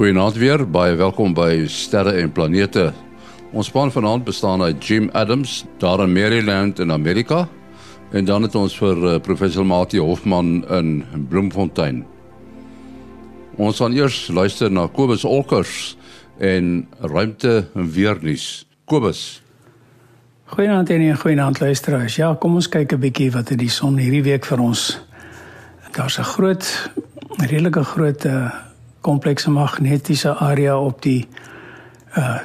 Goeienaand weer, baie welkom by Sterre en Planete. Ons span vanaand bestaan uit Jim Adams daar in Maryland in Amerika en dan het ons vir uh, professor Mati Hofman in Bloemfontein. Ons gaan eers luister na Kobus Olkers en ruimte en weernuus. Kobus. Goeienaand en goeienaand luisteraars. Ja, kom ons kyk 'n bietjie wat het die son hierdie week vir ons. Daar's 'n groot redelike groot uh, komplekse magnetiese area op die uh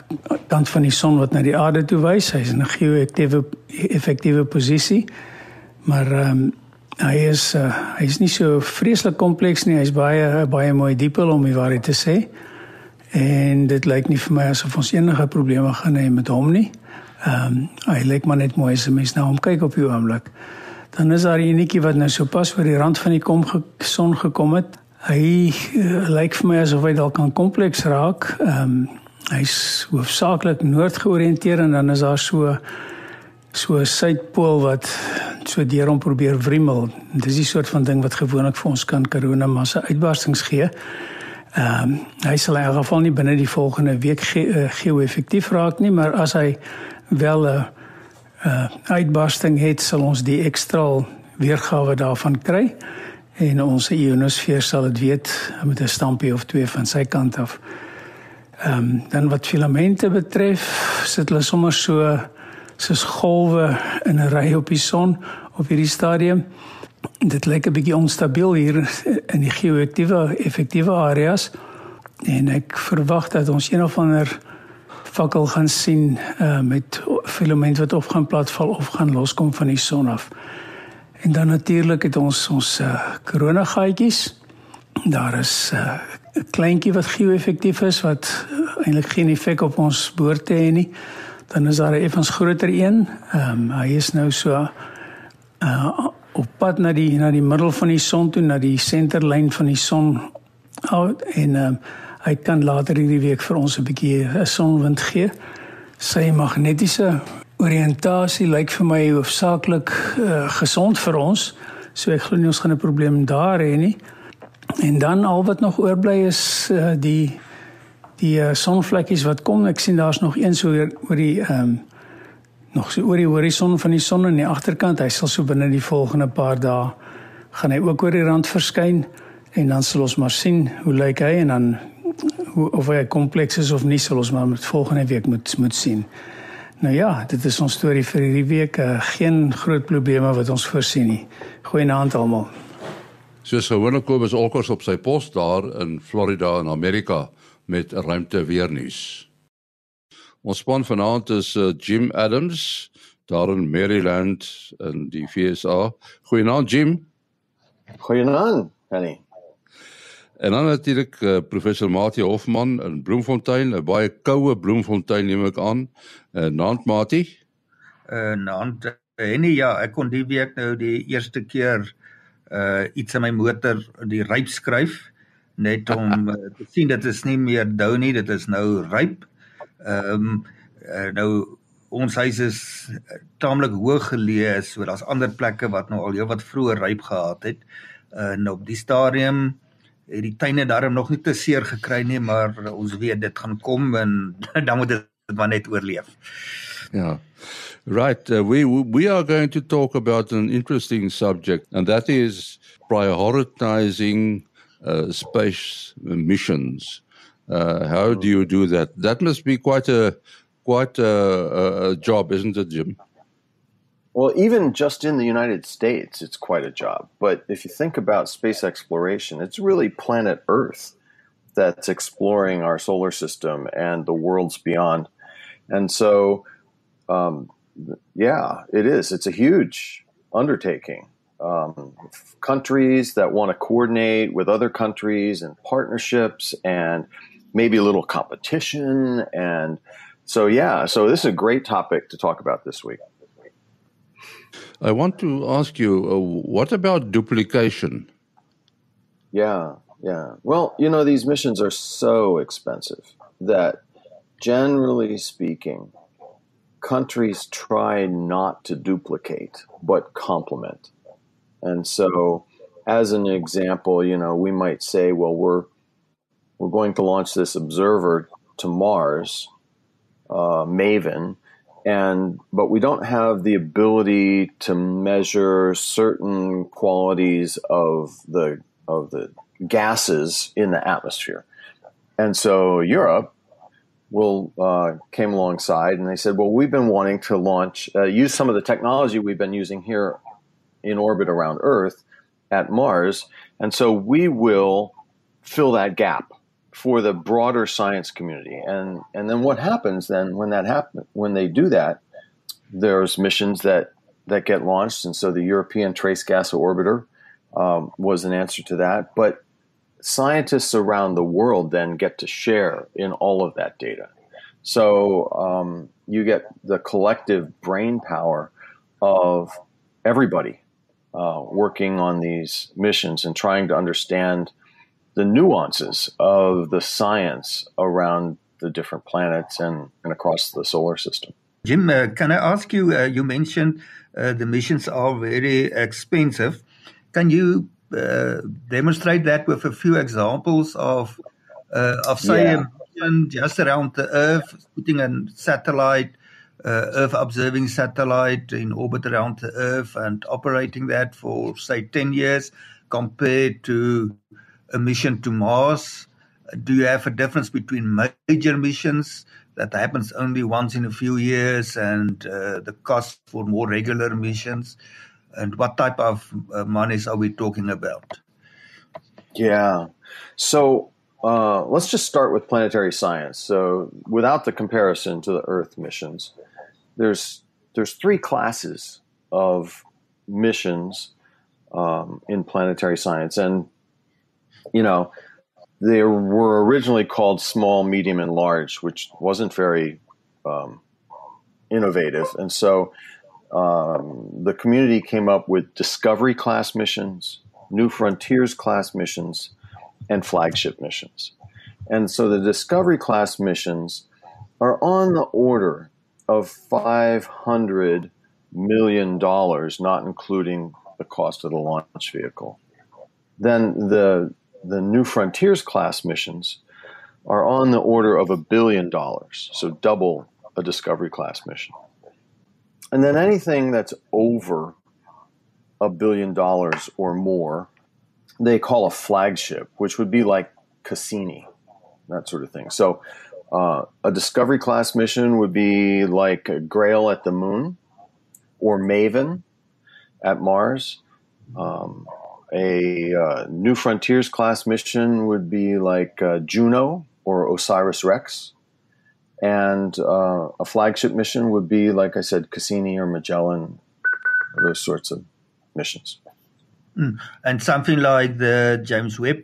kant van die son wat na die aarde toe wys. Hy's in 'n geo-effektiewe effektiewe posisie. Maar ehm um, hy is uh hy's nie so vreeslik kompleks nie. Hy's baie baie mooi diepel om die waarheid te sê. En dit lyk nie vir my asof ons enige probleme gaan hê met hom nie. Ehm um, hy lyk maar net mooi as 'n mens nou om kyk op die oomblik. Dan is daar 'n enetjie wat nou so pas oor die rand van die kom ge son gekom het. Hy uh, lyk vir my asof hy dalk kan kompleks raak. Ehm um, hy's hoofsaaklik noord georiënteer en dan is daar so so 'n suidpool wat so deur hom probeer wrimmel. Dis die soort van ding wat gewoonlik vir ons kan korona massa uitbarstings gee. Ehm um, hy sal in elk geval nie binne die volgende week ge uh, geo-effektief raak nie, maar as hy wel 'n uh, uitbarsting het, sal ons die ekstra weergawe daarvan kry en ons ionosfeer sal dit weet met 'n stampie of twee van sy kant af. Ehm um, dan wat filamente betref, sit hulle sommer so soos golwe in 'n ry op die son op hierdie stadium. Dit lyk 'n bietjie onstabiel hier in die geo-effektiewe effektiewe areas en ek verwag dat ons een of ander fakkel gaan sien uh, met filament wat op gaan platval of gaan loskom van die son af. En dan natuurlik het ons ons uh, koronagaatjies. Daar is uh, 'n kleintjie wat geo-effektief is wat uh, eintlik geen effek op ons boorte het nie. Dan is daar 'n effens groter een. Ehm um, hy is nou so uh, op pad na die na die middel van die son toe na die senterlyn van die son uit en ehm um, hy kan later hierdie week vir ons 'n bietjie 'n sonwind gee. Sy magnetiese oriëntasie lyk vir my hoofsaaklik uh, gesond vir ons. So ek glo nie ons gaan 'n probleem daar hê nie. En dan al wat nog oorbly is uh, die die uh, sonvlekkies wat kom. Ek sien daar's nog een so oor, oor die ehm um, nog so oor die horison van die son aan die agterkant. Hy sal so binne die volgende paar dae gaan hy ook oor die rand verskyn en dan sal ons maar sien hoe lyk hy en dan hoe of hy kompleks is of nie sal ons maar met volgende week moet moet sien. Nou ja, dit is ons storie vir hierdie week. Uh, geen groot probleme wat ons voorsien nie. Goeienaand almal. Soos gewoonlik Kobus Olkers op sy pos daar in Florida in Amerika met ruimte weer nuus. Ons span vanaand is uh, Jim Adams daar in Maryland in die FSA. Goeienaand Jim. Goeienaand, Penny. En dan natuurlik uh, professor Mati Hofman in Bloemfontein, 'n baie koue Bloemfontein neem ek aan. Uh, Naand Mati. Uh Naand Henny, ja, ek kon die week nou die eerste keer uh iets in my motor die ryp skryf net om uh, te sien dit is nie meer dou nie, dit is nou ryp. Ehm um, uh, nou ons huis is taamlik hoog geleë, so daar's ander plekke wat nou al heelwat vroeër ryp gehad het. Uh nou op die stadium het die tuine daarom nog nie te seer gekry nie, maar ons weet dit gaan kom en dan moet dit maar net oorleef. Ja. Right, uh, we we are going to talk about an interesting subject and that is prioritizing uh, space missions. Uh, how do you do that? That must be quite a quite a, a job, isn't it, Jim? Well, even just in the United States, it's quite a job. But if you think about space exploration, it's really planet Earth that's exploring our solar system and the worlds beyond. And so, um, yeah, it is. It's a huge undertaking. Um, countries that want to coordinate with other countries and partnerships and maybe a little competition. And so, yeah, so this is a great topic to talk about this week. I want to ask you, uh, what about duplication? Yeah, yeah. Well, you know, these missions are so expensive that generally speaking, countries try not to duplicate, but complement. And so, as an example, you know, we might say, well, we're we're going to launch this observer to Mars, uh, Maven, and but we don't have the ability to measure certain qualities of the of the gases in the atmosphere. And so Europe will uh, came alongside and they said, well, we've been wanting to launch, uh, use some of the technology we've been using here in orbit around Earth at Mars, and so we will fill that gap for the broader science community. And and then what happens then when that happen when they do that? There's missions that that get launched, and so the European Trace Gas Orbiter um, was an answer to that. But scientists around the world then get to share in all of that data. So um, you get the collective brain power of everybody uh, working on these missions and trying to understand the nuances of the science around the different planets and, and across the solar system. Jim, uh, can I ask you? Uh, you mentioned uh, the missions are very expensive. Can you uh, demonstrate that with a few examples of uh, of say yeah. a mission just around the Earth, putting a satellite, uh, Earth observing satellite in orbit around the Earth, and operating that for say ten years, compared to mission to Mars. Do you have a difference between major missions that happens only once in a few years and uh, the cost for more regular missions? and what type of uh, monies are we talking about? Yeah. So uh, let's just start with planetary science. So without the comparison to the Earth missions, there's there's three classes of missions um, in planetary science, and you know they were originally called small, medium, and large, which wasn't very um, innovative, and so um, the community came up with Discovery class missions, New Frontiers class missions, and flagship missions. And so the Discovery class missions are on the order of $500 million, not including the cost of the launch vehicle. Then the, the New Frontiers class missions are on the order of a billion dollars, so double a Discovery class mission. And then anything that's over a billion dollars or more, they call a flagship, which would be like Cassini, that sort of thing. So uh, a Discovery class mission would be like Grail at the moon or Maven at Mars. Um, a uh, New Frontiers class mission would be like uh, Juno or Osiris Rex and uh, a flagship mission would be, like I said, Cassini or Magellan, those sorts of missions. Mm. And something like the James Webb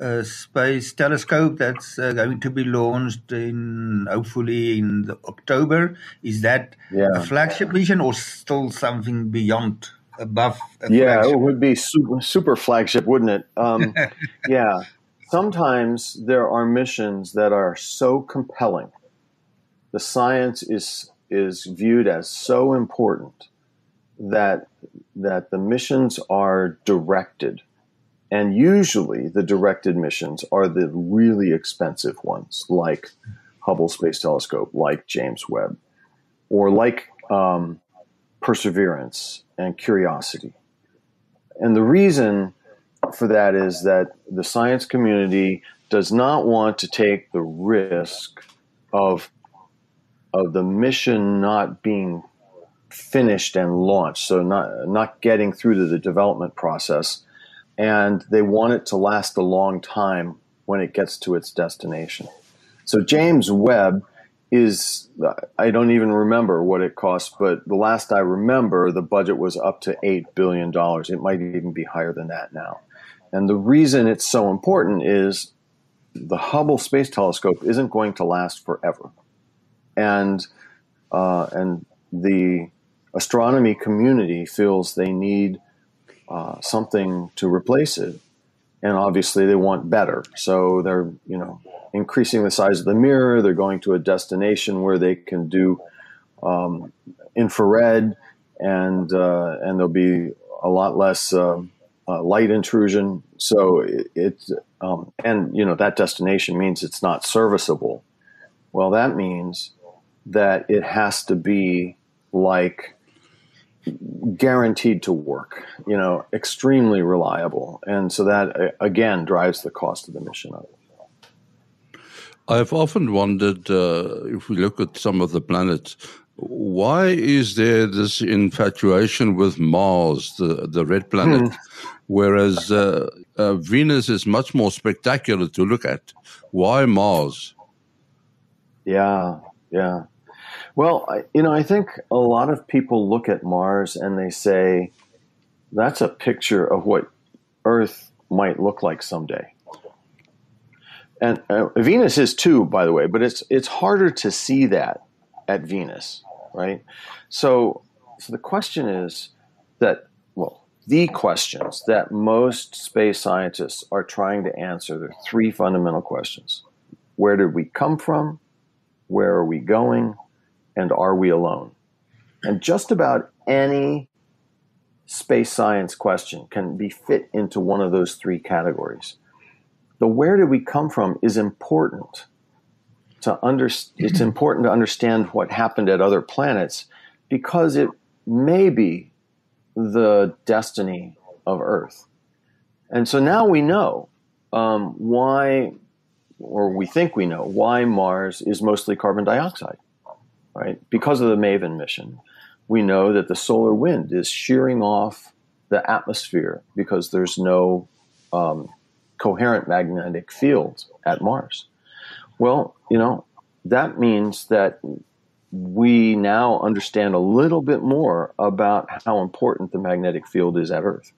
uh, Space Telescope that's uh, going to be launched in hopefully in October. Is that yeah. a flagship mission or still something beyond? Above, yeah, flagship? it would be super, super flagship, wouldn't it? Um, yeah, sometimes there are missions that are so compelling the science is is viewed as so important that that the missions are directed and usually the directed missions are the really expensive ones like hubble space telescope like james webb or like um, perseverance and curiosity and the reason for that is that the science community does not want to take the risk of of the mission not being finished and launched, so not not getting through to the development process, and they want it to last a long time when it gets to its destination. So James Webb is I don't even remember what it cost, but the last I remember, the budget was up to eight billion dollars. It might even be higher than that now. And the reason it's so important is the Hubble Space Telescope isn't going to last forever and uh, and the astronomy community feels they need uh, something to replace it, and obviously they want better. So they're you know increasing the size of the mirror. They're going to a destination where they can do um, infrared, and uh, and there'll be a lot less uh, uh, light intrusion. So it, um, and you know that destination means it's not serviceable. Well, that means that it has to be like guaranteed to work, you know, extremely reliable, and so that uh, again drives the cost of the mission up. I've often wondered uh, if we look at some of the planets, why is there this infatuation with Mars, the, the red planet, hmm. whereas uh, uh, Venus is much more spectacular to look at? Why Mars? Yeah, yeah. Well, I, you know, I think a lot of people look at Mars and they say, that's a picture of what Earth might look like someday and uh, Venus is too, by the way, but it's it's harder to see that at Venus, right? So, so the question is that well, the questions that most space scientists are trying to answer. Are three fundamental questions: Where did we come from? Where are we going? And are we alone? And just about any space science question can be fit into one of those three categories the where did we come from is important to under, it's important to understand what happened at other planets because it may be the destiny of Earth. And so now we know um, why, or we think we know, why Mars is mostly carbon dioxide, right? Because of the MAVEN mission. We know that the solar wind is shearing off the atmosphere because there's no um, coherent magnetic field at Mars. Well, you know, that means that we now understand a little bit more about how important the magnetic field is at Earth.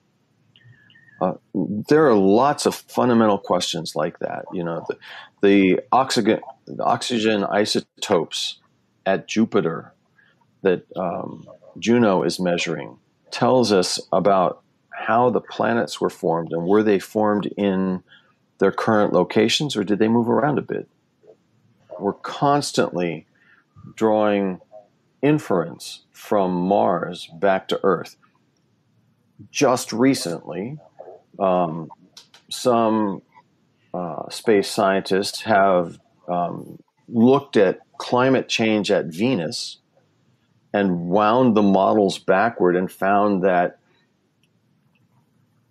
Uh, there are lots of fundamental questions like that. You know, the, the oxygen, the oxygen isotopes at Jupiter that um, Juno is measuring tells us about how the planets were formed and were they formed in their current locations or did they move around a bit? We're constantly drawing inference from Mars back to Earth. Just recently, um, some uh, space scientists have um, looked at climate change at Venus and wound the models backward and found that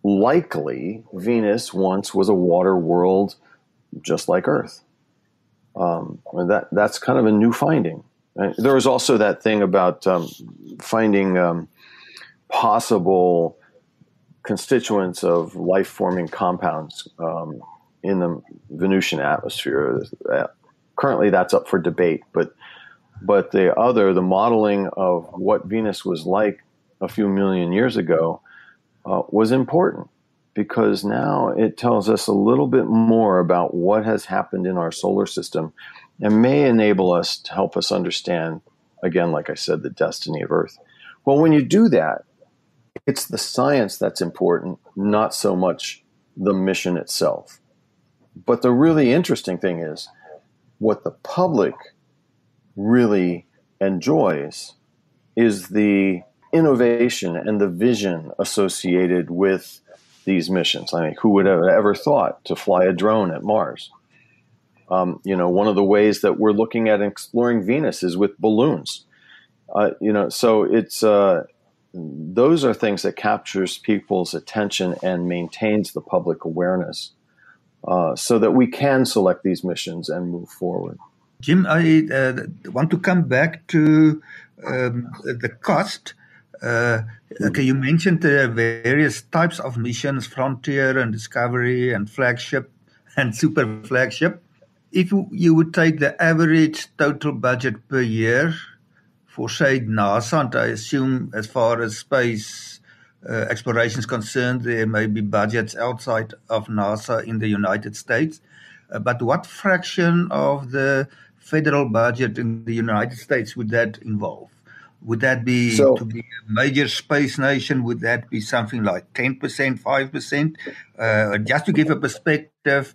likely Venus once was a water world just like Earth. Um, that that's kind of a new finding. There was also that thing about um, finding um, possible constituents of life forming compounds um, in the Venusian atmosphere. Currently, that's up for debate, but but the other, the modeling of what Venus was like a few million years ago, uh, was important because now it tells us a little bit more about what has happened in our solar system and may enable us to help us understand, again, like I said, the destiny of Earth. Well, when you do that, it's the science that's important, not so much the mission itself. But the really interesting thing is what the public really enjoys is the innovation and the vision associated with these missions. I mean, who would have ever thought to fly a drone at Mars? Um, you know, one of the ways that we're looking at exploring Venus is with balloons. Uh, you know, so it's uh, those are things that captures people's attention and maintains the public awareness, uh, so that we can select these missions and move forward. Jim, I uh, want to come back to um, the cost. Uh, okay, you mentioned the various types of missions, frontier and discovery and flagship and super flagship. If you would take the average total budget per year for say NASA, and I assume as far as space exploration is concerned, there may be budgets outside of NASA in the United States. Uh, but what fraction of the federal budget in the United States would that involve? Would that be so, to be a major space nation? Would that be something like ten percent, five percent? Uh, just to give a perspective,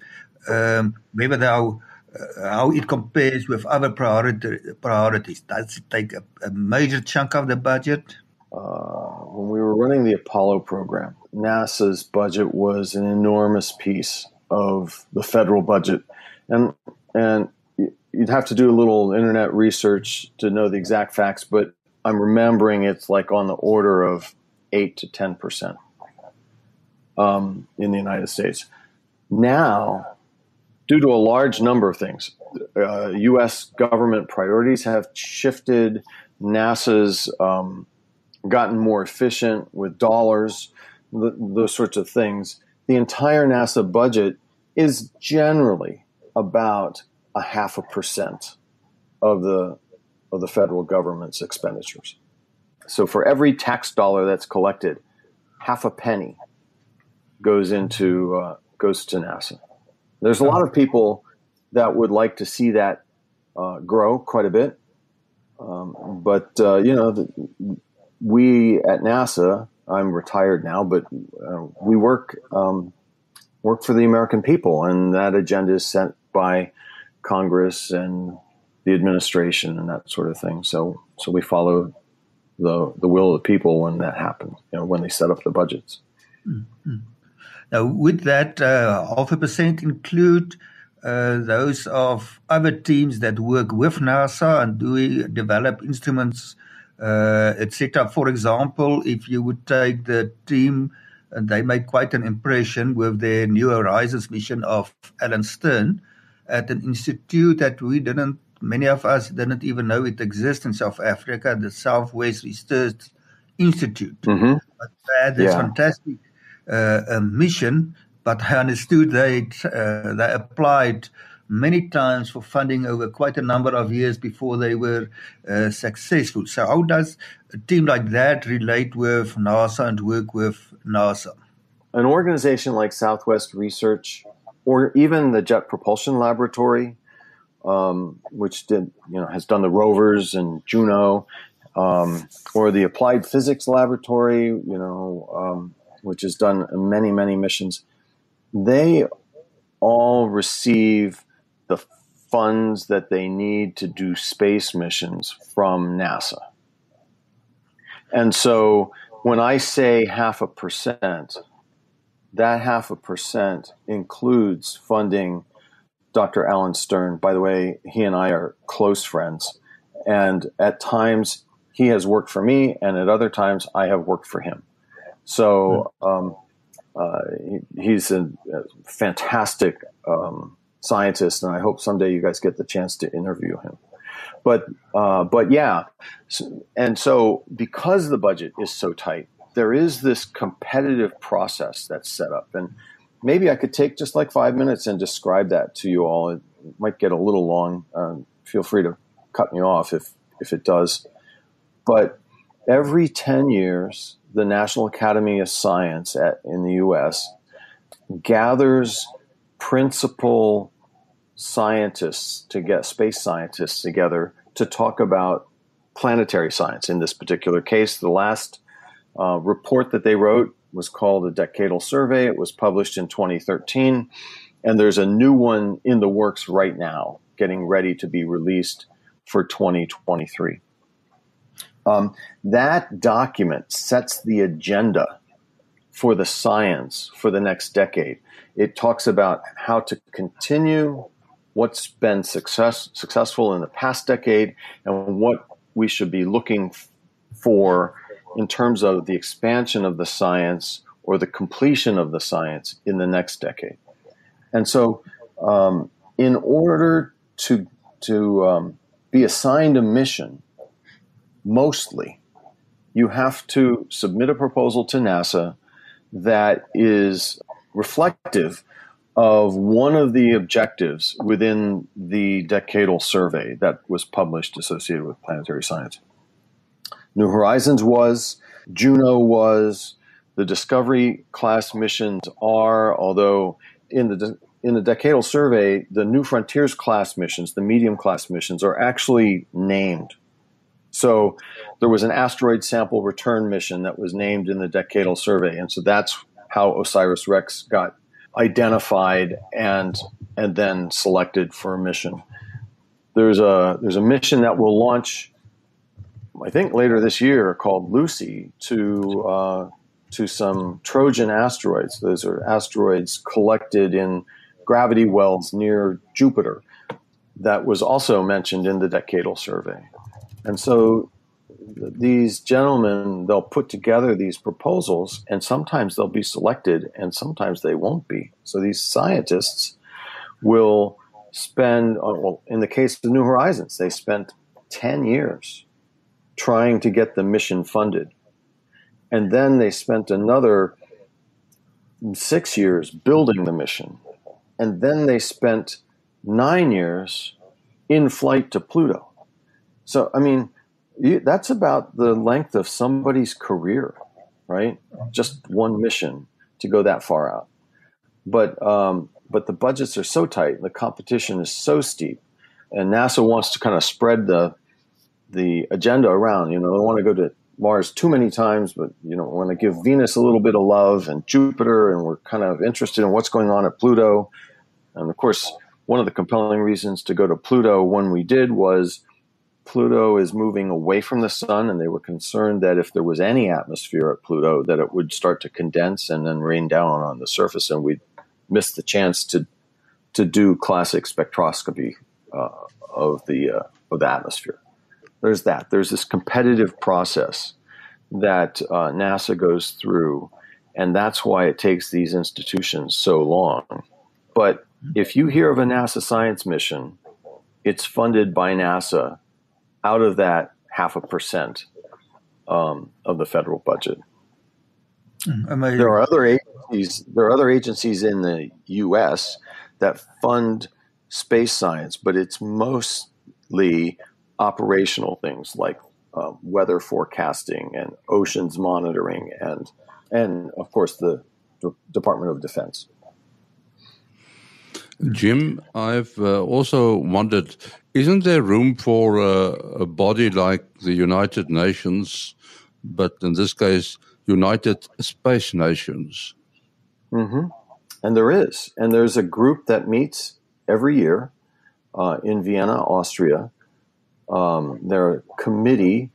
um, maybe how uh, how it compares with other priority, priorities. Does it take a, a major chunk of the budget? Uh, when we were running the Apollo program, NASA's budget was an enormous piece of the federal budget, and and you'd have to do a little internet research to know the exact facts, but I'm remembering it's like on the order of eight to ten percent um, in the United States. Now, due to a large number of things, uh, U.S. government priorities have shifted. NASA's um, gotten more efficient with dollars, th- those sorts of things. The entire NASA budget is generally about a half a percent of the of the federal government's expenditures. So for every tax dollar that's collected, half a penny goes into uh, goes to NASA. There's a lot of people that would like to see that uh, grow quite a bit, um, but uh, you know, the, we at NASA. I'm retired now, but uh, we work um, work for the American people, and that agenda is set by Congress and the administration and that sort of thing. So, so we follow the the will of the people when that happens. You know, when they set up the budgets. Mm-hmm. Now, would that uh, half a percent include uh, those of other teams that work with NASA and do we develop instruments, etc. For example, if you would take the team, and they made quite an impression with their New Horizons mission of Alan Stern at an institute that we didn't, many of us didn't even know it exists in South Africa, the Southwest Research Institute. Mm-hmm. But they had this yeah. fantastic uh, mission, but I understood they uh, they applied many times for funding over quite a number of years before they were uh, successful. So, how does a team like that relate with NASA and work with NASA? An organization like Southwest Research, or even the Jet Propulsion Laboratory, um, which did you know has done the rovers and Juno, um, or the Applied Physics Laboratory, you know, um, which has done many, many missions, they all receive the funds that they need to do space missions from NASA. And so when I say half a percent, that half a percent includes funding Dr. Alan Stern. By the way, he and I are close friends. And at times he has worked for me, and at other times I have worked for him. So um, uh, he, he's a, a fantastic um, scientist, and I hope someday you guys get the chance to interview him. But uh, but yeah, and so because the budget is so tight, there is this competitive process that's set up, and maybe I could take just like five minutes and describe that to you all. It might get a little long. Um, feel free to cut me off if if it does. But every ten years, the National Academy of Science at, in the U.S. gathers principal scientists to get space scientists together to talk about planetary science. In this particular case, the last uh, report that they wrote was called a Decadal Survey. It was published in 2013, and there's a new one in the works right now, getting ready to be released for 2023. Um, that document sets the agenda for the science for the next decade. It talks about how to continue what's been success, successful in the past decade and what we should be looking for in terms of the expansion of the science or the completion of the science in the next decade. And so, um, in order to to um, be assigned a mission mostly, you have to submit a proposal to NASA that is reflective of one of the objectives within the decadal survey that was published associated with planetary science. New Horizons was, Juno was, the Discovery class missions are, although in the in the decadal survey, the New Frontiers class missions, the medium class missions, are actually named so there was an asteroid sample return mission that was named in the decadal survey, and so that's how OSIRIS REx got identified and and then selected for a mission. There's a there's a mission that will launch, I think later this year, called Lucy to uh, to some Trojan asteroids. Those are asteroids collected in gravity wells near Jupiter that was also mentioned in the decadal survey. And so these gentlemen, they'll put together these proposals, and sometimes they'll be selected, and sometimes they won't be. So these scientists will spend, uh, well, in the case of New Horizons, they spent 10 years trying to get the mission funded. And then they spent another six years building the mission. And then they spent nine years in flight to Pluto. So, I mean, you, that's about the length of somebody's career, right? Just one mission to go that far out. But um, but the budgets are so tight, the competition is so steep, and NASA wants to kind of spread the the agenda around. You know, they want to go to Mars too many times, but you know, want to give Venus a little bit of love and Jupiter, and we're kind of interested in what's going on at Pluto. And of course, one of the compelling reasons to go to Pluto when we did was Pluto is moving away from the sun, and they were concerned that if there was any atmosphere at Pluto, that it would start to condense and then rain down on the surface, and we'd miss the chance to to do classic spectroscopy uh, of the uh, of the atmosphere. There's that. There's this competitive process that uh, NASA goes through, and that's why it takes these institutions so long. But if you hear of a NASA science mission, it's funded by NASA out of that half a percent um, of the federal budget. Amazing. There are other agencies. There are other agencies in the U.S. that fund space science, but it's mostly operational things like uh, weather forecasting and oceans monitoring, and and of course the D- Department of Defense. Jim, I've uh, also wondered isn't there room for a, a, body like the United Nations, but in this case, United Space Nations? Mm-hmm. And there is. And there's a group that meets every year uh, in Vienna, Austria. Um, they're a committee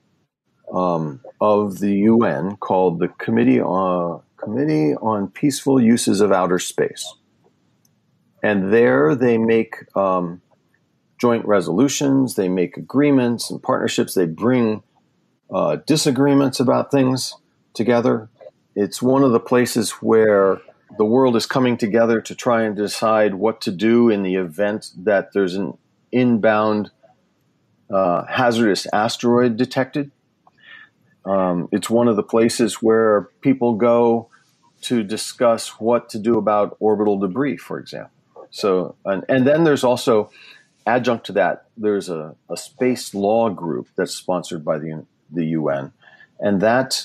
um, of the UN called the Committee on, Committee on Peaceful Uses of Outer Space. And there they make um, joint resolutions, they make agreements and partnerships, they bring uh, disagreements about things together. It's one of the places where the world is coming together to try and decide what to do in the event that there's an inbound uh, hazardous asteroid detected. Um, it's one of the places where people go to discuss what to do about orbital debris, for example. So, and, and then there's also adjunct to that, there's a, a space law group that's sponsored by the, the UN, and that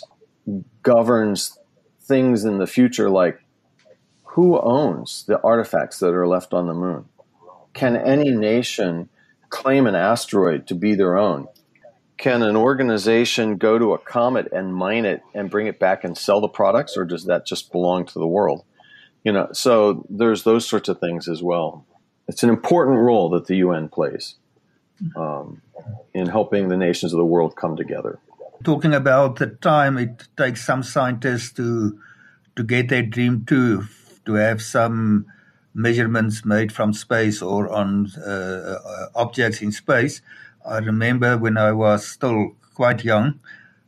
governs things in the future like who owns the artifacts that are left on the moon? Can any nation claim an asteroid to be their own? Can an organization go to a comet and mine it and bring it back and sell the products, or does that just belong to the world? You know, so there's those sorts of things as well it's an important role that the UN plays um, in helping the nations of the world come together. Talking about the time it takes some scientists to to get their dream to to have some measurements made from space or on uh, uh objects in space. I remember when I was still quite young,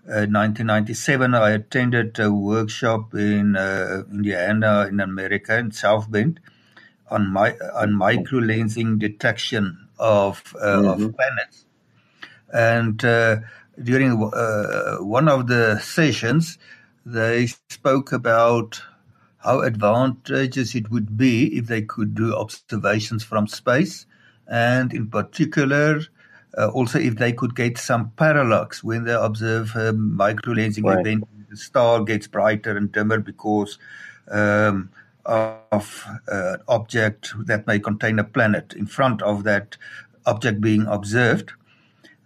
1997, I attended a workshop in uh, Indiana in America in South Bend on my on micro lensing detection of, uh, mm-hmm. of planets. And uh, during uh, one of the sessions, they spoke about how advantageous it would be if they could do observations from space, and in particular, uh, also if they could get some parallax when they observe a micro lensing right. event. The star gets brighter and dimmer because um, of uh, an object that may contain a planet in front of that object being observed.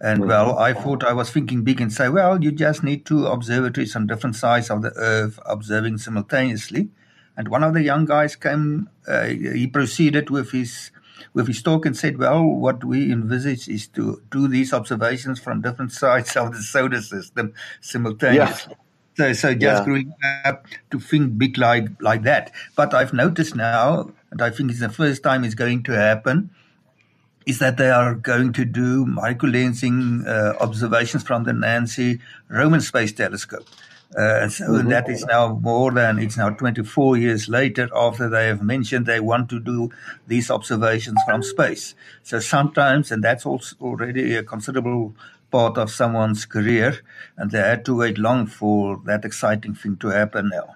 And mm-hmm. well, I thought I was thinking big and say, well, you just need two observatories on different sides of the Earth observing simultaneously. And one of the young guys came, uh, he proceeded with his with his talk and said, well, what we envisage is to do these observations from different sides of the solar system simultaneously. Yeah. So, so just yeah. growing up to think big like like that. But I've noticed now, and I think it's the first time it's going to happen, is that they are going to do microlensing uh, observations from the Nancy Roman Space Telescope. Uh, so mm-hmm. that is now more than it's now 24 years later after they have mentioned they want to do these observations from space. So sometimes, and that's also already a considerable part of someone's career, and they had to wait long for that exciting thing to happen now.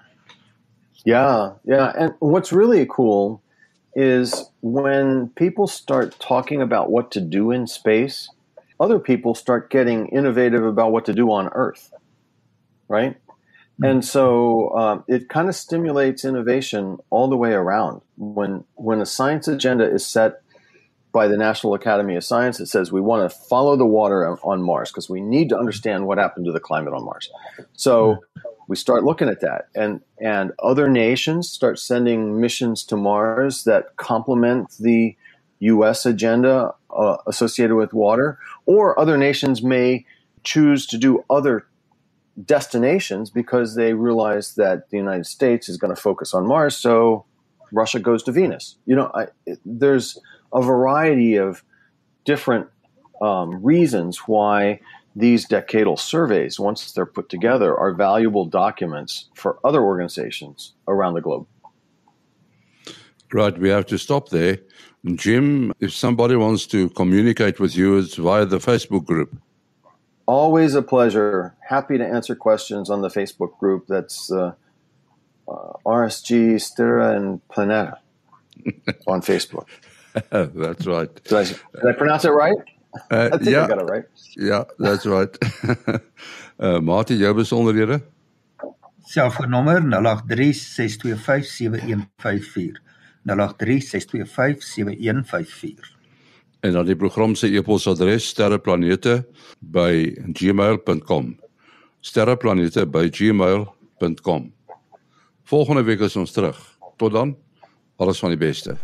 Yeah, yeah. And what's really cool is when people start talking about what to do in space, other people start getting innovative about what to do on Earth, right? Mm-hmm. And so um, it kind of stimulates innovation all the way around. When when a science agenda is set by the National Academy of Science that says we want to follow the water on Mars because we need to understand what happened to the climate on Mars. So we start looking at that, and and other nations start sending missions to Mars that complement the U.S. agenda uh, associated with water, or other nations may choose to do other destinations because they realize that the United States is going to focus on Mars, so Russia goes to Venus. You know, I, there's a variety of different um, reasons why these decadal surveys, once they're put together, are valuable documents for other organizations around the globe. Right, we have to stop there. Jim, if somebody wants to communicate with you, it's via the Facebook group. Always a pleasure. Happy to answer questions on the Facebook group. That's uh, uh, RSG, Stira and Planeta on Facebook. that's right. Did I, did I, pronounce it right? Uh, I think yeah, I got it right. Yeah, that's right. uh, Martie, jou besonderhede? Selfoonnommer 0836257154. 0836257154. En dan die program se e-posadres sterreplanete@gmail.com. sterreplanete@gmail.com. Volgende week is ons terug. Tot dan. Alles van die beste.